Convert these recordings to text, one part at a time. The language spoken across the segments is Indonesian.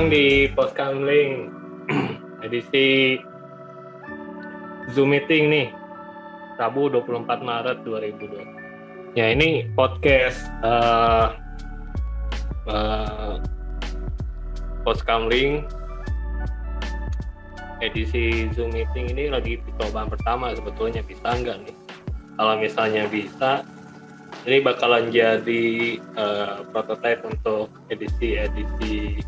Datang di Postkamling edisi Zoom meeting nih Rabu 24 Maret 2020. Ya ini podcast uh, uh, Postkamling edisi Zoom meeting ini lagi percobaan pertama sebetulnya bisa nggak nih? Kalau misalnya bisa, ini bakalan jadi uh, prototype untuk edisi-edisi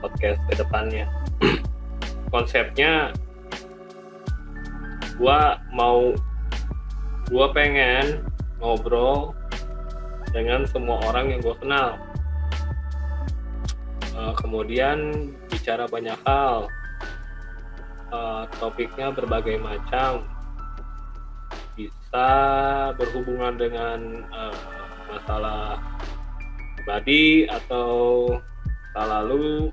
podcast ke depannya. Konsepnya gua mau gua pengen ngobrol dengan semua orang yang gua kenal. Uh, kemudian bicara banyak hal. Uh, topiknya berbagai macam bisa berhubungan dengan uh, masalah pribadi atau masa lalu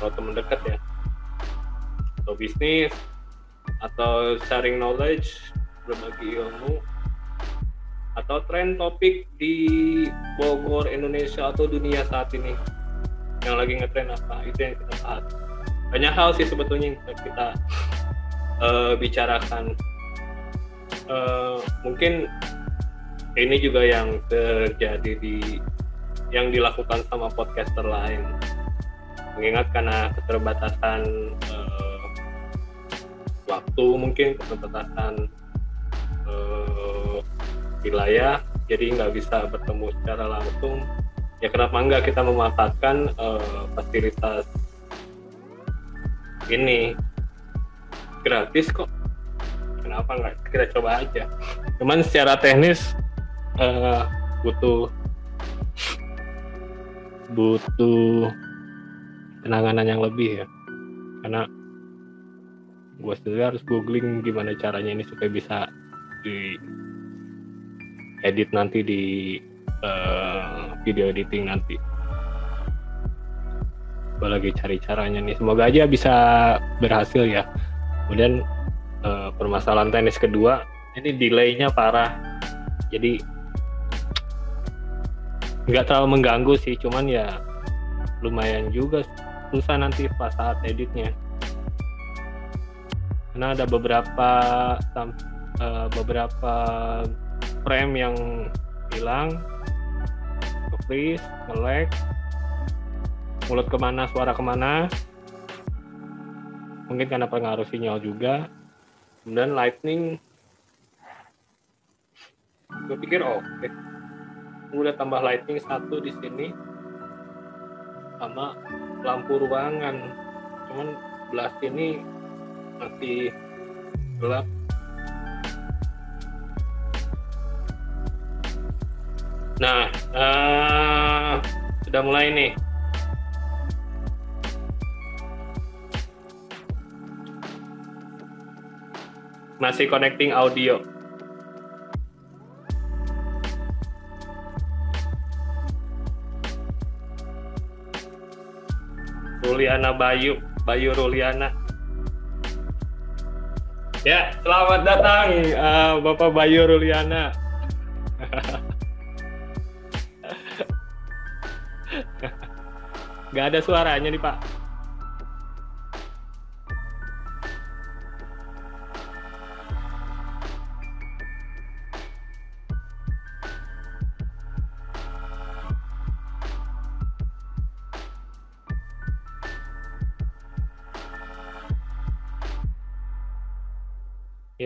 atau teman dekat ya. Atau bisnis atau sharing knowledge berbagi ilmu atau tren topik di Bogor Indonesia atau dunia saat ini. Yang lagi ngetren apa? Itu yang kita bahas. Banyak hal sih sebetulnya yang kita uh, bicarakan. Uh, mungkin ini juga yang terjadi di yang dilakukan sama podcaster lain mengingat karena keterbatasan uh, waktu mungkin keterbatasan uh, wilayah jadi nggak bisa bertemu secara langsung. Ya kenapa enggak kita memanfaatkan uh, fasilitas ini? Gratis kok. Kenapa nggak? Kita coba aja. Cuman secara teknis uh, butuh butuh penanganan yang lebih ya. Karena gue sendiri harus googling gimana caranya ini supaya bisa di edit nanti di uh, video editing nanti. Gue lagi cari caranya nih. Semoga aja bisa berhasil ya. Kemudian uh, permasalahan tenis kedua ini delaynya parah. Jadi nggak terlalu mengganggu sih. Cuman ya lumayan juga susah nanti pas saat editnya karena ada beberapa uh, beberapa frame yang hilang freeze, nge-lag mulut ke mana suara ke mana mungkin karena pengaruh sinyal juga kemudian lightning gue pikir oke okay. udah tambah lighting satu di sini sama lampu ruangan. Cuman belah sini masih gelap. Nah uh, sudah mulai nih. Masih connecting audio Ruliana Bayu Bayu Ruliana. Ya selamat datang uh, Bapak Bayu Ruliana. Gak ada suaranya nih Pak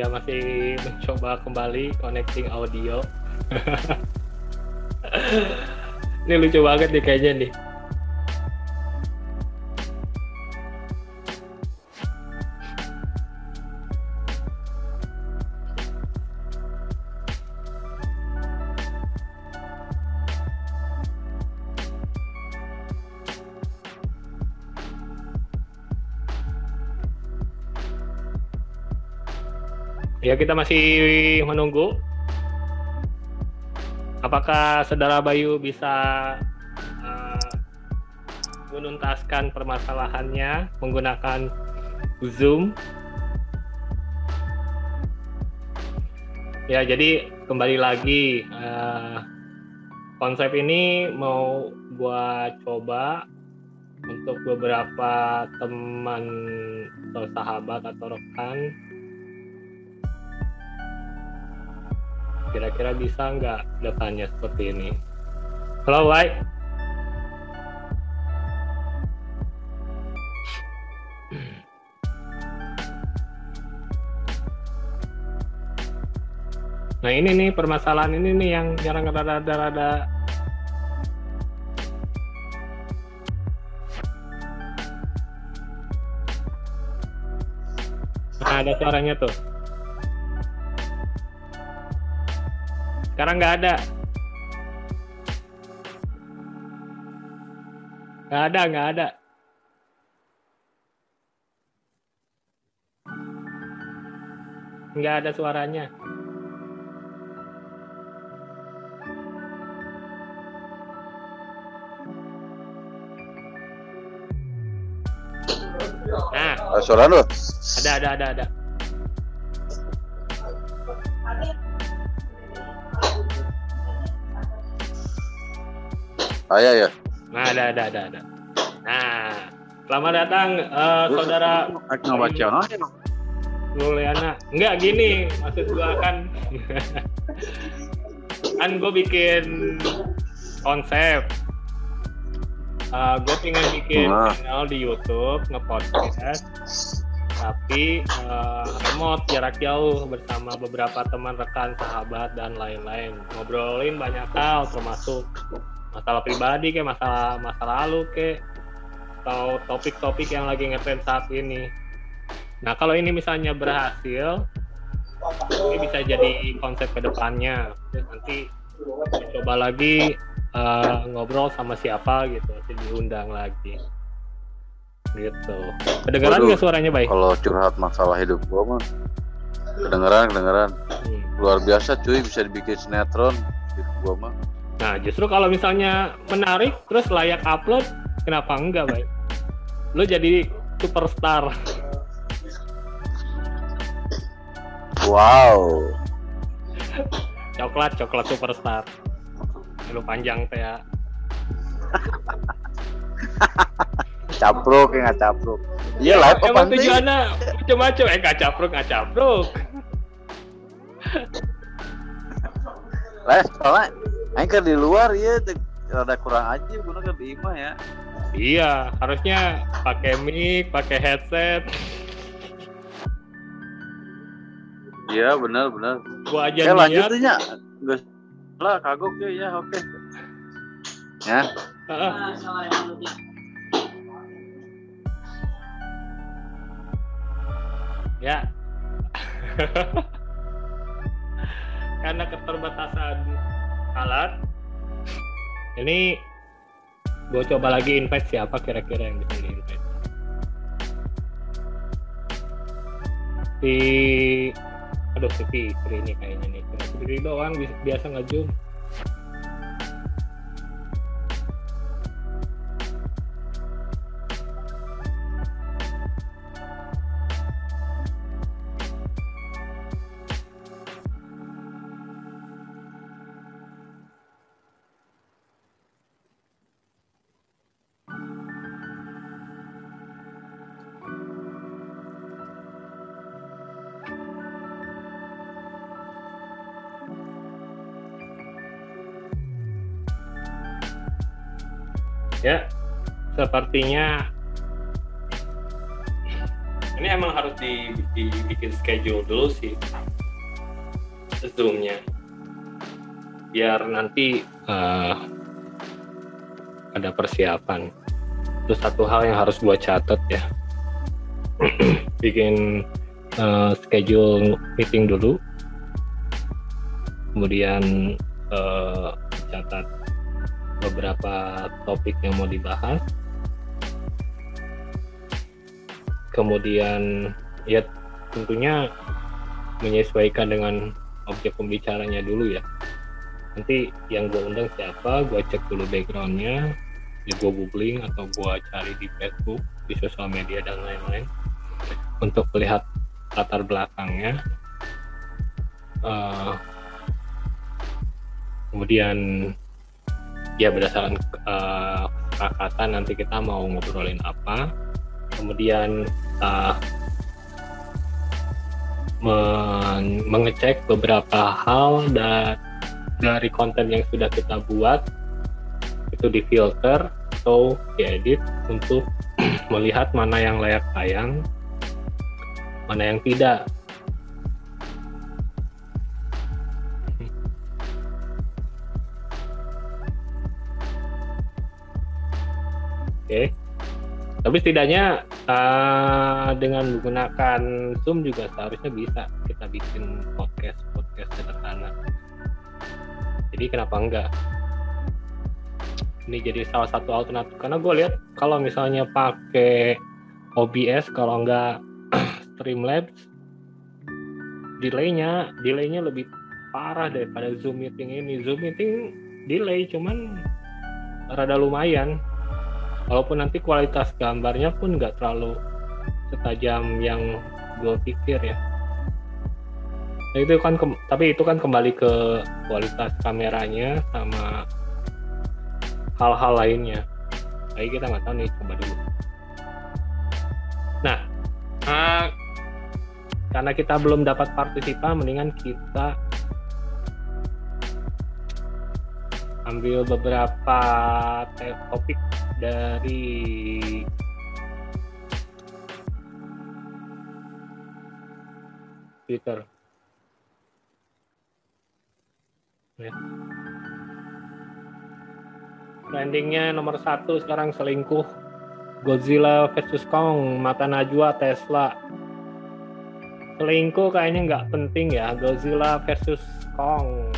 ya masih mencoba kembali connecting audio. Ini lucu banget nih kayaknya nih Ya kita masih menunggu. Apakah saudara Bayu bisa uh, menuntaskan permasalahannya menggunakan Zoom? Ya jadi kembali lagi uh, konsep ini mau gua coba untuk beberapa teman atau sahabat atau rekan kira-kira bisa nggak datanya seperti ini? Halo Wai. Nah ini nih permasalahan ini nih yang jarang rada-rada Nah, ada suaranya tuh. Sekarang nggak ada. Nggak ada, nggak ada. Nggak ada suaranya. Nah, suara lu? Ada, ada, ada, ada. Ah, ya. Nah, ada, ada, ada, ada. Nah, selamat datang uh, saudara Nggak baca. Luliana. Enggak gini, maksud gua kan kan gue bikin konsep. Uh, gue pengen bikin Wah. channel di YouTube nge-podcast tapi uh, remote jarak jauh bersama beberapa teman rekan sahabat dan lain-lain ngobrolin banyak hal termasuk masalah pribadi kayak masalah masa lalu kayak atau topik-topik yang lagi ngetren saat ini nah kalau ini misalnya berhasil ini bisa jadi konsep ke depannya terus nanti coba lagi uh, ngobrol sama siapa gitu nanti diundang lagi gitu kedengeran nggak suaranya baik Kalau curhat masalah hidup gua mah kedengeran, kedengeran. Hmm. Luar biasa cuy, bisa dibikin sinetron hidup gua mah. Nah, justru kalau misalnya menarik terus layak upload, kenapa enggak, Bay? Lu jadi superstar. Wow. Coklat, coklat superstar. Lu panjang ya. Capruk ya nggak capruk. Iya live apa Emang tujuannya macam-macam. Eh, nggak capruk, nggak capruk. Live soalnya Kan di luar ya rada kurang aja guna kan di imah ya. Iya, harusnya pakai mic, pakai headset. Iya benar benar. Gua aja Ya lanjut niat. tuh nya. Enggak lah kagok ya ya oke. Ya, Heeh. Ya. Karena keterbatasan alat, ini gue coba lagi invite siapa kira-kira yang bisa di invite. Si, aduh si Fikri ini kayaknya nih. Cuma doang bi- biasa nge-zoom. Ya, sepertinya ini emang harus di- dibikin schedule dulu sih zoomnya. Biar nanti eh, ada persiapan. Terus satu hal yang harus gua catat ya. Bikin eh, schedule meeting dulu. Kemudian catat beberapa topik yang mau dibahas. Kemudian ya tentunya menyesuaikan dengan objek pembicaranya dulu ya. Nanti yang gue undang siapa gue cek dulu backgroundnya ya gue googling atau gue cari di Facebook di sosial media dan lain-lain. Untuk melihat latar belakangnya Eh, kemudian ya berdasarkan kesepakatan nanti kita mau ngobrolin apa kemudian uh, mengecek beberapa hal dan dari konten yang sudah kita buat itu difilter atau diedit untuk melihat mana yang layak tayang, mana yang tidak. Okay. Tapi setidaknya uh, dengan menggunakan Zoom juga seharusnya bisa kita bikin podcast podcast sederhana. Jadi kenapa enggak? Ini jadi salah satu alternatif karena gue lihat kalau misalnya pakai OBS kalau enggak Streamlabs delaynya delaynya lebih parah daripada Zoom meeting ini. Zoom meeting delay cuman rada lumayan walaupun nanti kualitas gambarnya pun nggak terlalu setajam yang gue pikir ya. Nah, itu kan tapi itu kan kembali ke kualitas kameranya sama hal-hal lainnya. Tapi kita nggak tahu nih coba dulu. Nah uh, karena kita belum dapat partisipan mendingan kita ambil beberapa topik dari Twitter. Ya. Trendingnya nomor satu sekarang selingkuh. Godzilla versus Kong, Mata Najwa, Tesla. Selingkuh kayaknya nggak penting ya. Godzilla versus Kong.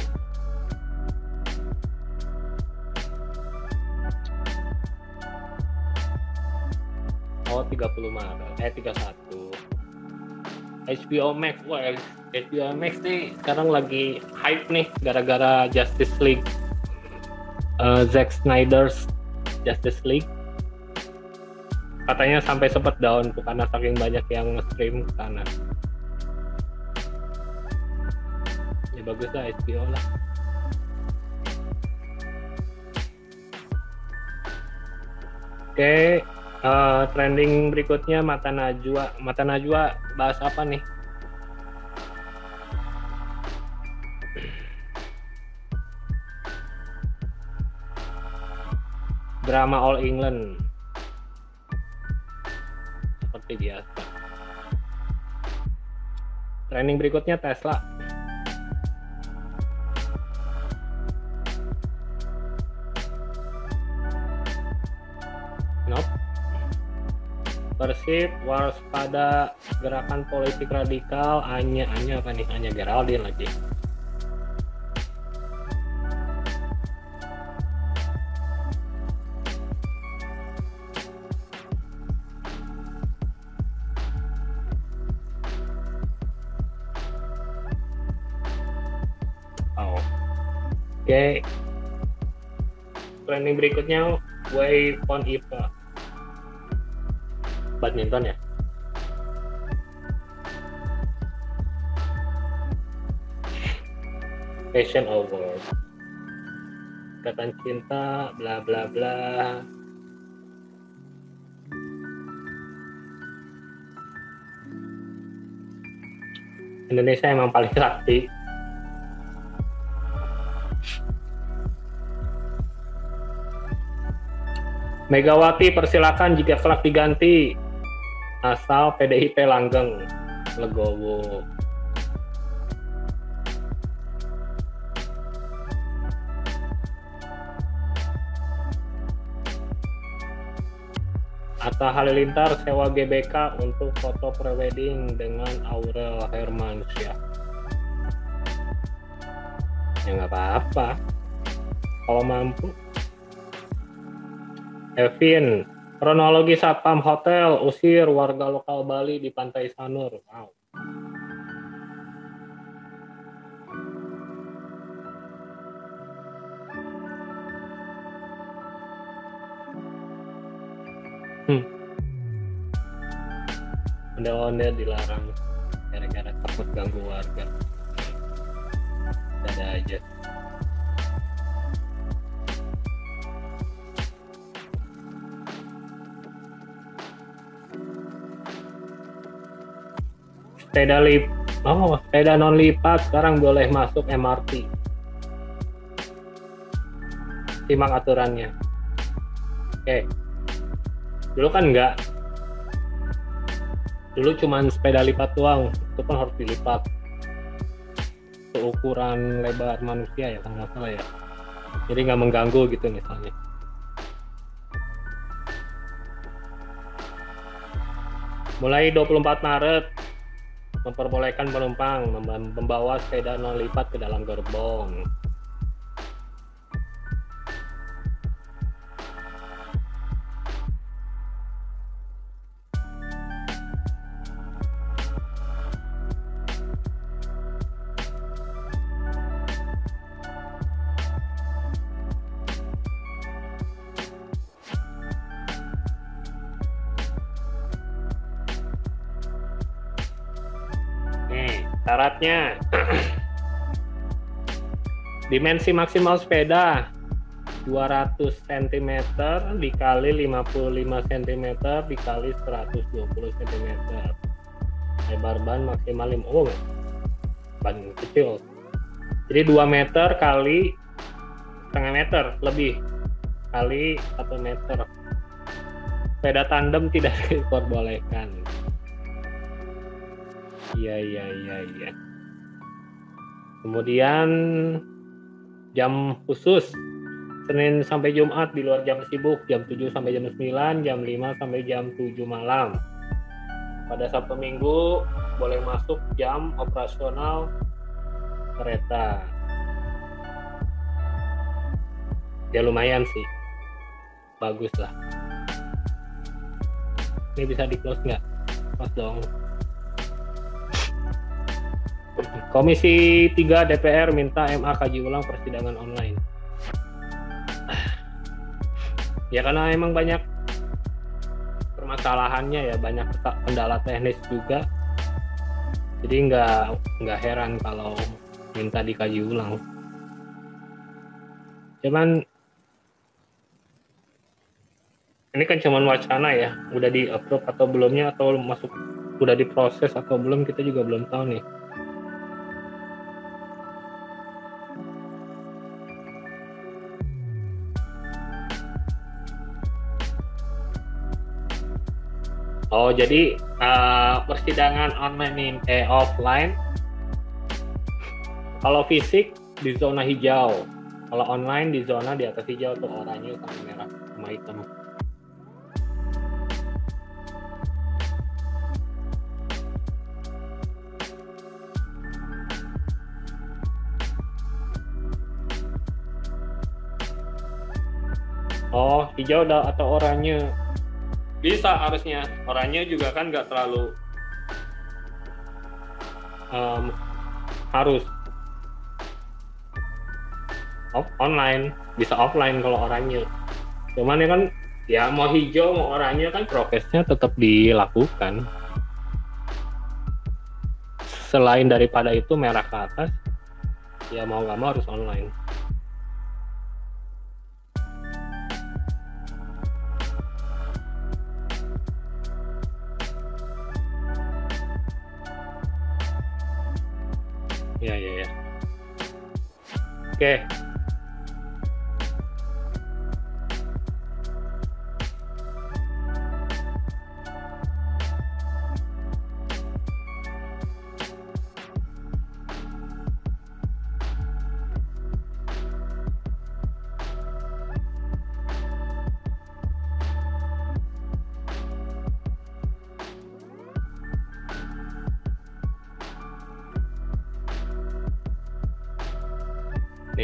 Oh 30 Maret, eh 31. HBO Max, wah HBO Max nih sekarang lagi hype nih gara-gara Justice League. Uh, Zack Snyder's Justice League. Katanya sampai sempat down karena saking banyak yang nge-stream ke sana. Ya bagus lah HBO lah. Oke, okay, uh, trending berikutnya mata najwa. Mata najwa bahas apa nih? Drama All England. Seperti biasa. Trending berikutnya Tesla Persib waspada gerakan politik radikal Anya Anya apa nih Anya Geraldine lagi oh. Oke okay. trending berikutnya on Ipa badminton ya? Fashion award ikatan cinta bla bla bla. Indonesia emang paling sakti. Megawati persilakan jika kelak diganti asal PDIP langgeng legowo Atta Halilintar sewa GBK untuk foto prewedding dengan Aurel Hermansyah. Ya nggak apa-apa. Kalau mampu. Evin, Kronologi Satpam Hotel usir warga lokal Bali di Pantai Sanur. Wow. Hmm. Ondel-ondel dilarang gara-gara takut ganggu warga. Ada aja. Sepeda lip oh sepeda non lipat sekarang boleh masuk MRT simak aturannya. Oke. Dulu kan enggak dulu cuman sepeda lipat doang itu pun harus dilipat. Seukuran lebar manusia ya kalau nggak salah ya. Jadi nggak mengganggu gitu misalnya. Mulai 24 Maret memperbolehkan penumpang membawa sepeda non lipat ke dalam gerbong syaratnya. Dimensi maksimal sepeda 200 cm dikali 55 cm dikali 120 cm lebar ban maksimal 5 oh ban kecil. Jadi 2 meter kali setengah meter lebih. Kali 1 meter. Sepeda tandem tidak diperbolehkan Iya iya iya iya. Kemudian jam khusus Senin sampai Jumat di luar jam sibuk jam 7 sampai jam 9, jam 5 sampai jam 7 malam. Pada Sabtu Minggu boleh masuk jam operasional kereta. Ya lumayan sih. Bagus lah. Ini bisa di close nggak? Pas dong. Komisi 3 DPR minta MA kaji ulang persidangan online. Ya karena emang banyak permasalahannya ya, banyak kendala teknis juga. Jadi nggak nggak heran kalau minta dikaji ulang. Cuman ini kan cuman wacana ya, udah di approve atau belumnya atau masuk udah diproses atau belum kita juga belum tahu nih. Oh, jadi uh, persidangan online eh offline. Kalau fisik di zona hijau, kalau online di zona di atas hijau atau oranye sama merah sama hitam. Oh, hijau atau oranye bisa harusnya. Orangnya juga kan nggak terlalu um, harus. Off online. Bisa offline kalau orangnya. Cuman ya kan ya mau hijau mau orangnya kan prokesnya tetap dilakukan. Selain daripada itu merah ke atas ya mau nggak mau harus online ya ya ya. Oke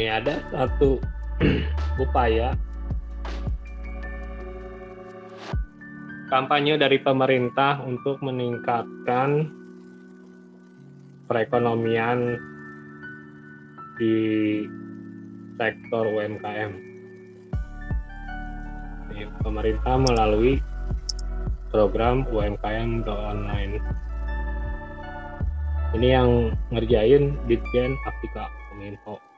Nih ada satu upaya kampanye dari pemerintah untuk meningkatkan perekonomian di sektor UMKM. Pemerintah melalui program UMKM Go Online. Ini yang ngerjain Ditjen Aptika Kominfo.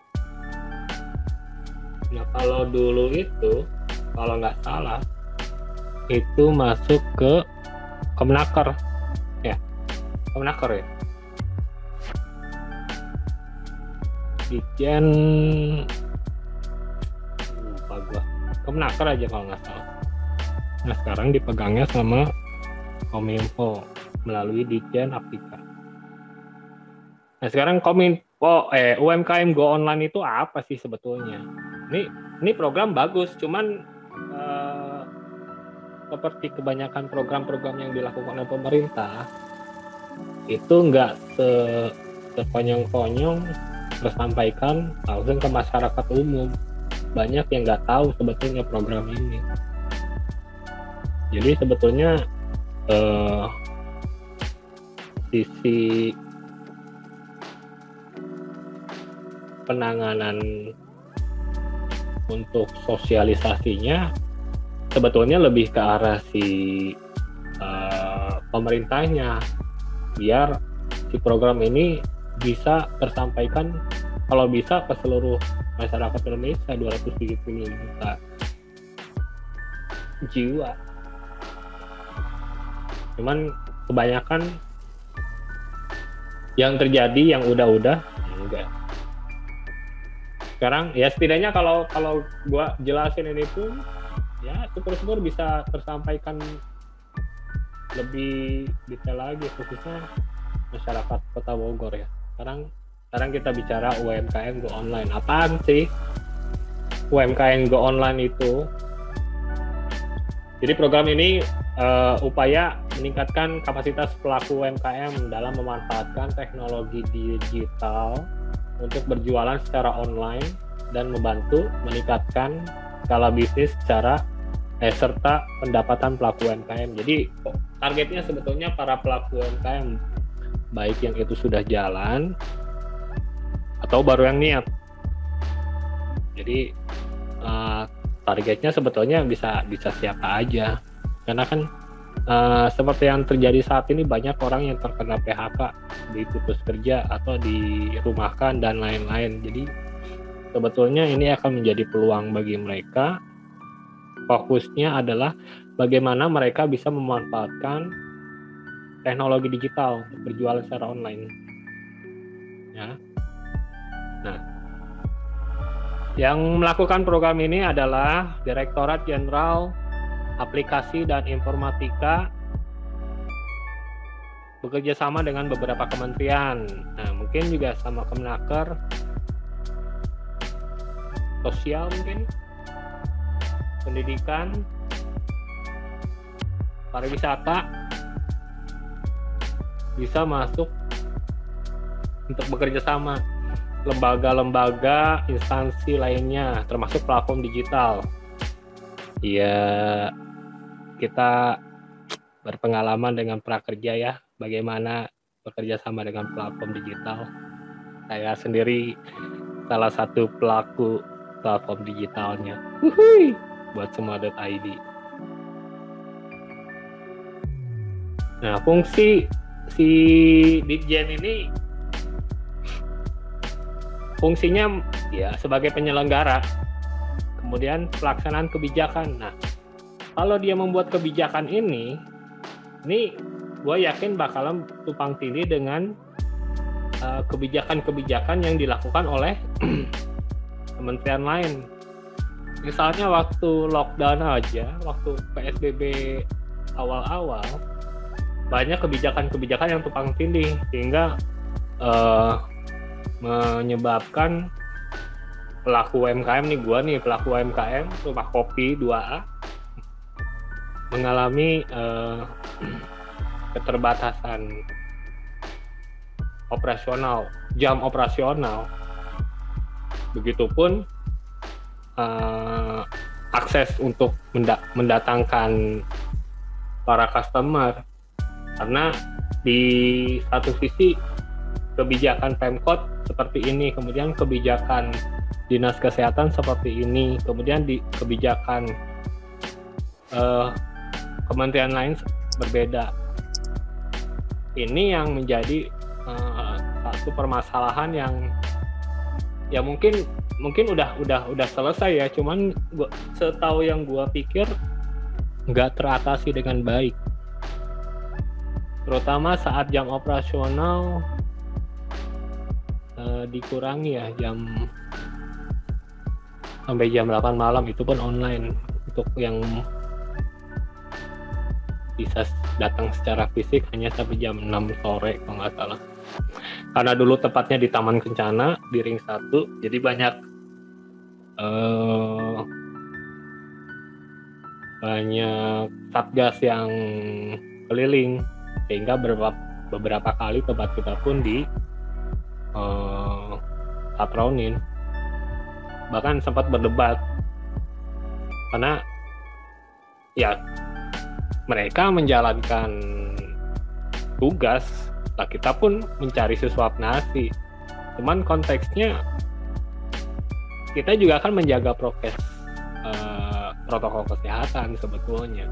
Nah kalau dulu itu kalau nggak salah itu masuk ke Kemenaker. Ya Kemenaker ya. Dijen lupa gua. Kemenaker aja kalau nggak salah. Nah sekarang dipegangnya sama Kominfo melalui Dijen Aplika nah sekarang Kominfo eh UMKM Go Online itu apa sih sebetulnya? Ini ini program bagus cuman eh, seperti kebanyakan program-program yang dilakukan oleh pemerintah itu nggak se sekonyong-konyong tersampaikan langsung ke masyarakat umum. Banyak yang nggak tahu sebetulnya program ini. Jadi sebetulnya eh, sisi penanganan untuk sosialisasinya sebetulnya lebih ke arah si uh, pemerintahnya. Biar si program ini bisa tersampaikan kalau bisa ke seluruh masyarakat Indonesia 270 juta jiwa. Cuman kebanyakan yang terjadi yang udah-udah enggak sekarang ya setidaknya kalau kalau gua jelasin ini pun ya syukur-syukur bisa tersampaikan lebih detail lagi khususnya masyarakat kota Bogor ya. Sekarang sekarang kita bicara UMKM Go Online. Apaan sih UMKM Go Online itu? Jadi program ini uh, upaya meningkatkan kapasitas pelaku UMKM dalam memanfaatkan teknologi digital untuk berjualan secara online dan membantu meningkatkan skala bisnis secara eh, serta pendapatan pelaku UMKM. Jadi targetnya sebetulnya para pelaku UMKM baik yang itu sudah jalan atau baru yang niat. Jadi uh, targetnya sebetulnya bisa bisa siapa aja. Karena kan uh, seperti yang terjadi saat ini banyak orang yang terkena PHK, diputus kerja atau dirumahkan dan lain-lain. Jadi sebetulnya ini akan menjadi peluang bagi mereka. Fokusnya adalah bagaimana mereka bisa memanfaatkan teknologi digital berjualan secara online. Ya. Nah, yang melakukan program ini adalah Direktorat Jenderal Aplikasi dan Informatika bekerja sama dengan beberapa kementerian. Nah, mungkin juga sama Kemenaker, sosial mungkin, pendidikan, pariwisata, bisa masuk untuk bekerja sama. Lembaga-lembaga instansi lainnya termasuk platform digital. Ya kita berpengalaman dengan prakerja ya. Bagaimana bekerja sama dengan platform digital. Saya sendiri salah satu pelaku platform digitalnya. Uhuy, buat semua.id nah fungsi si Ditjen ini fungsinya ya sebagai penyelenggara. Kemudian pelaksanaan kebijakan. Nah kalau dia membuat kebijakan ini ini gue yakin bakalan tupang tindih dengan kebijakan kebijakan-kebijakan yang dilakukan oleh kementerian lain. Misalnya waktu lockdown aja waktu PSBB awal-awal banyak kebijakan-kebijakan yang tumpang tindih sehingga uh, menyebabkan pelaku UMKM nih gua nih pelaku UMKM rumah kopi 2A mengalami uh, keterbatasan operasional jam operasional. Begitupun uh, akses untuk mendatangkan para customer. Karena di satu sisi kebijakan Pemkot seperti ini, kemudian kebijakan dinas kesehatan seperti ini, kemudian di kebijakan uh, kementerian lain berbeda. Ini yang menjadi uh, satu permasalahan yang ya mungkin mungkin udah udah udah selesai ya, cuman gua, setahu yang gua pikir nggak teratasi dengan baik. Terutama saat jam operasional uh, dikurangi ya jam sampai jam 8 malam. Itu pun online untuk yang bisa datang secara fisik hanya sampai jam 6 sore kalau nggak salah. Karena dulu tepatnya di Taman Kencana di ring 1 jadi banyak uh, banyak satgas yang keliling. Sehingga beberapa beberapa kali tempat kita pun di uh, patronin bahkan sempat berdebat. Karena ya mereka menjalankan tugas lah kita pun mencari sesuap nasi. Cuman konteksnya kita juga akan menjaga prokes uh, protokol kesehatan sebetulnya.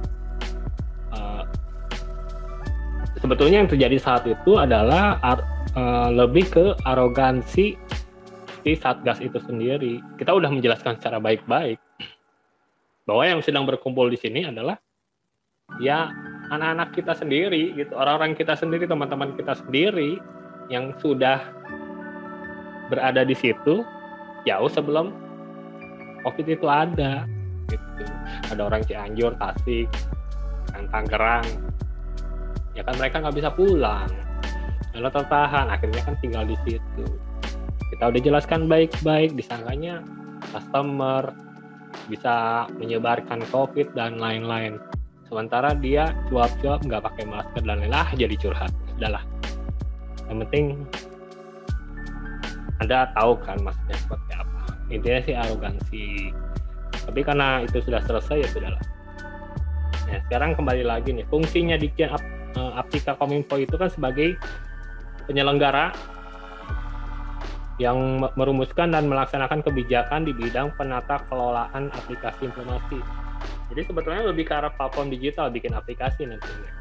Uh, sebetulnya yang terjadi saat itu adalah uh, lebih ke arogansi si satgas itu sendiri. Kita udah menjelaskan secara baik-baik bahwa yang sedang berkumpul di sini adalah ya anak-anak kita sendiri gitu orang-orang kita sendiri teman-teman kita sendiri yang sudah berada di situ jauh sebelum covid itu ada gitu. Ada orang Cianjur Tasik Tangerang. Ya kan mereka nggak bisa pulang. Kalau tertahan akhirnya kan tinggal di situ. Kita udah jelaskan baik-baik disangkanya customer bisa menyebarkan covid dan lain-lain sementara dia cuap-cuap nggak pakai masker dan lain-lain. Ah jadi curhat. Sudahlah yang penting anda tahu kan maksudnya seperti apa. Intinya sih arogansi. Tapi karena itu sudah selesai ya sudahlah. Nah sekarang kembali lagi nih. Fungsinya di ap, uh, Aptika Kominfo itu kan sebagai penyelenggara yang merumuskan dan melaksanakan kebijakan di bidang penata kelolaan aplikasi informasi jadi sebetulnya lebih ke arah platform digital bikin aplikasi nantinya.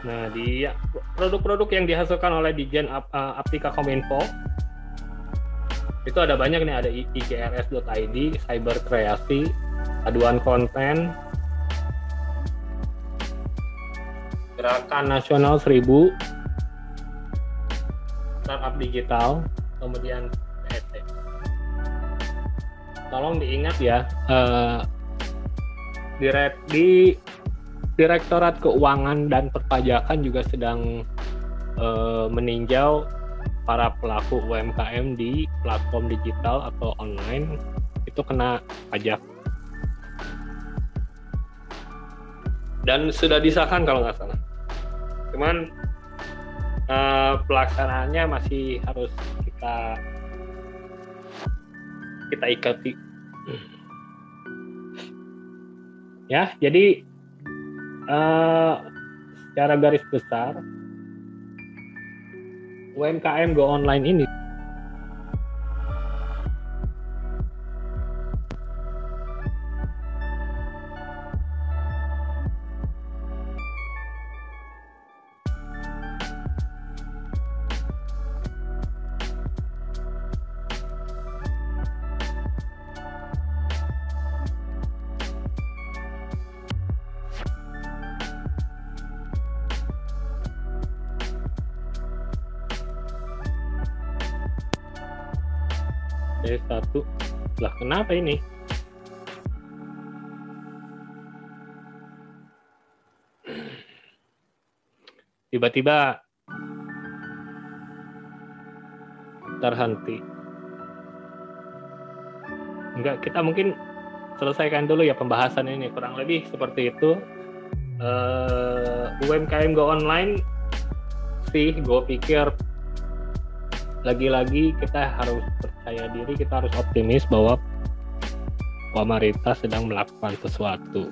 Nah, di produk-produk yang dihasilkan oleh Dijen uh, Aptika Kominfo. Itu ada banyak nih, ada igrs.id, cyber kreasi, aduan konten, gerakan nasional 1000, startup digital, kemudian PST. Tolong diingat ya, uh, di Direktorat Keuangan dan Perpajakan juga sedang uh, meninjau para pelaku UMKM di platform digital atau online itu kena pajak. Dan sudah disahkan kalau nggak salah. Cuman uh, pelaksanaannya masih harus kita kita ikuti. Ya jadi uh, secara garis besar UMKM Go Online ini ini? Tiba-tiba terhenti. Enggak kita mungkin selesaikan dulu ya pembahasan ini. Kurang lebih seperti itu. Uh, UMKM Go Online sih gue pikir lagi-lagi kita harus percaya diri, kita harus optimis bahwa pemerintah sedang melakukan sesuatu.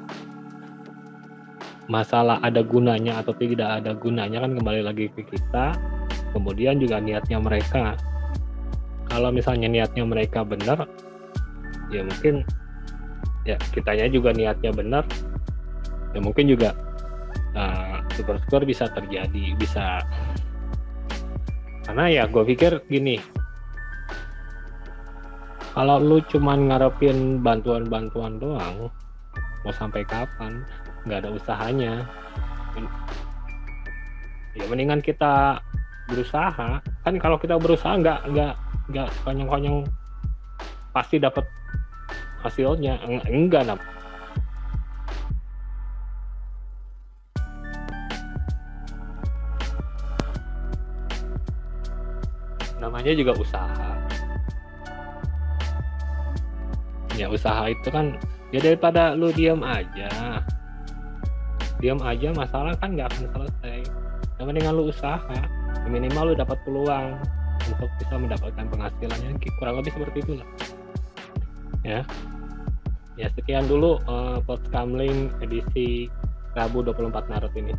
Masalah ada gunanya atau tidak ada gunanya kan kembali lagi ke kita. Kemudian juga niatnya mereka. Kalau misalnya niatnya mereka benar, ya mungkin ya kitanya juga niatnya benar, ya mungkin juga uh, syukur-syukur bisa terjadi, bisa karena ya gue pikir gini kalau lu cuman ngarepin bantuan-bantuan doang mau sampai kapan? Nggak ada usahanya. Ya mendingan kita berusaha. Kan kalau kita berusaha nggak nggak nggak konyong-konyong pasti dapat hasilnya. Eng- enggak nam. Namanya juga usaha ya usaha itu kan ya daripada lu diam aja. Diam aja masalah kan nggak akan selesai. Yang mendingan lu usaha. Ya minimal lu dapat peluang untuk bisa mendapatkan penghasilannya kurang lebih seperti itulah ya. Ya sekian dulu uh, podcast edisi Rabu 24 Maret ini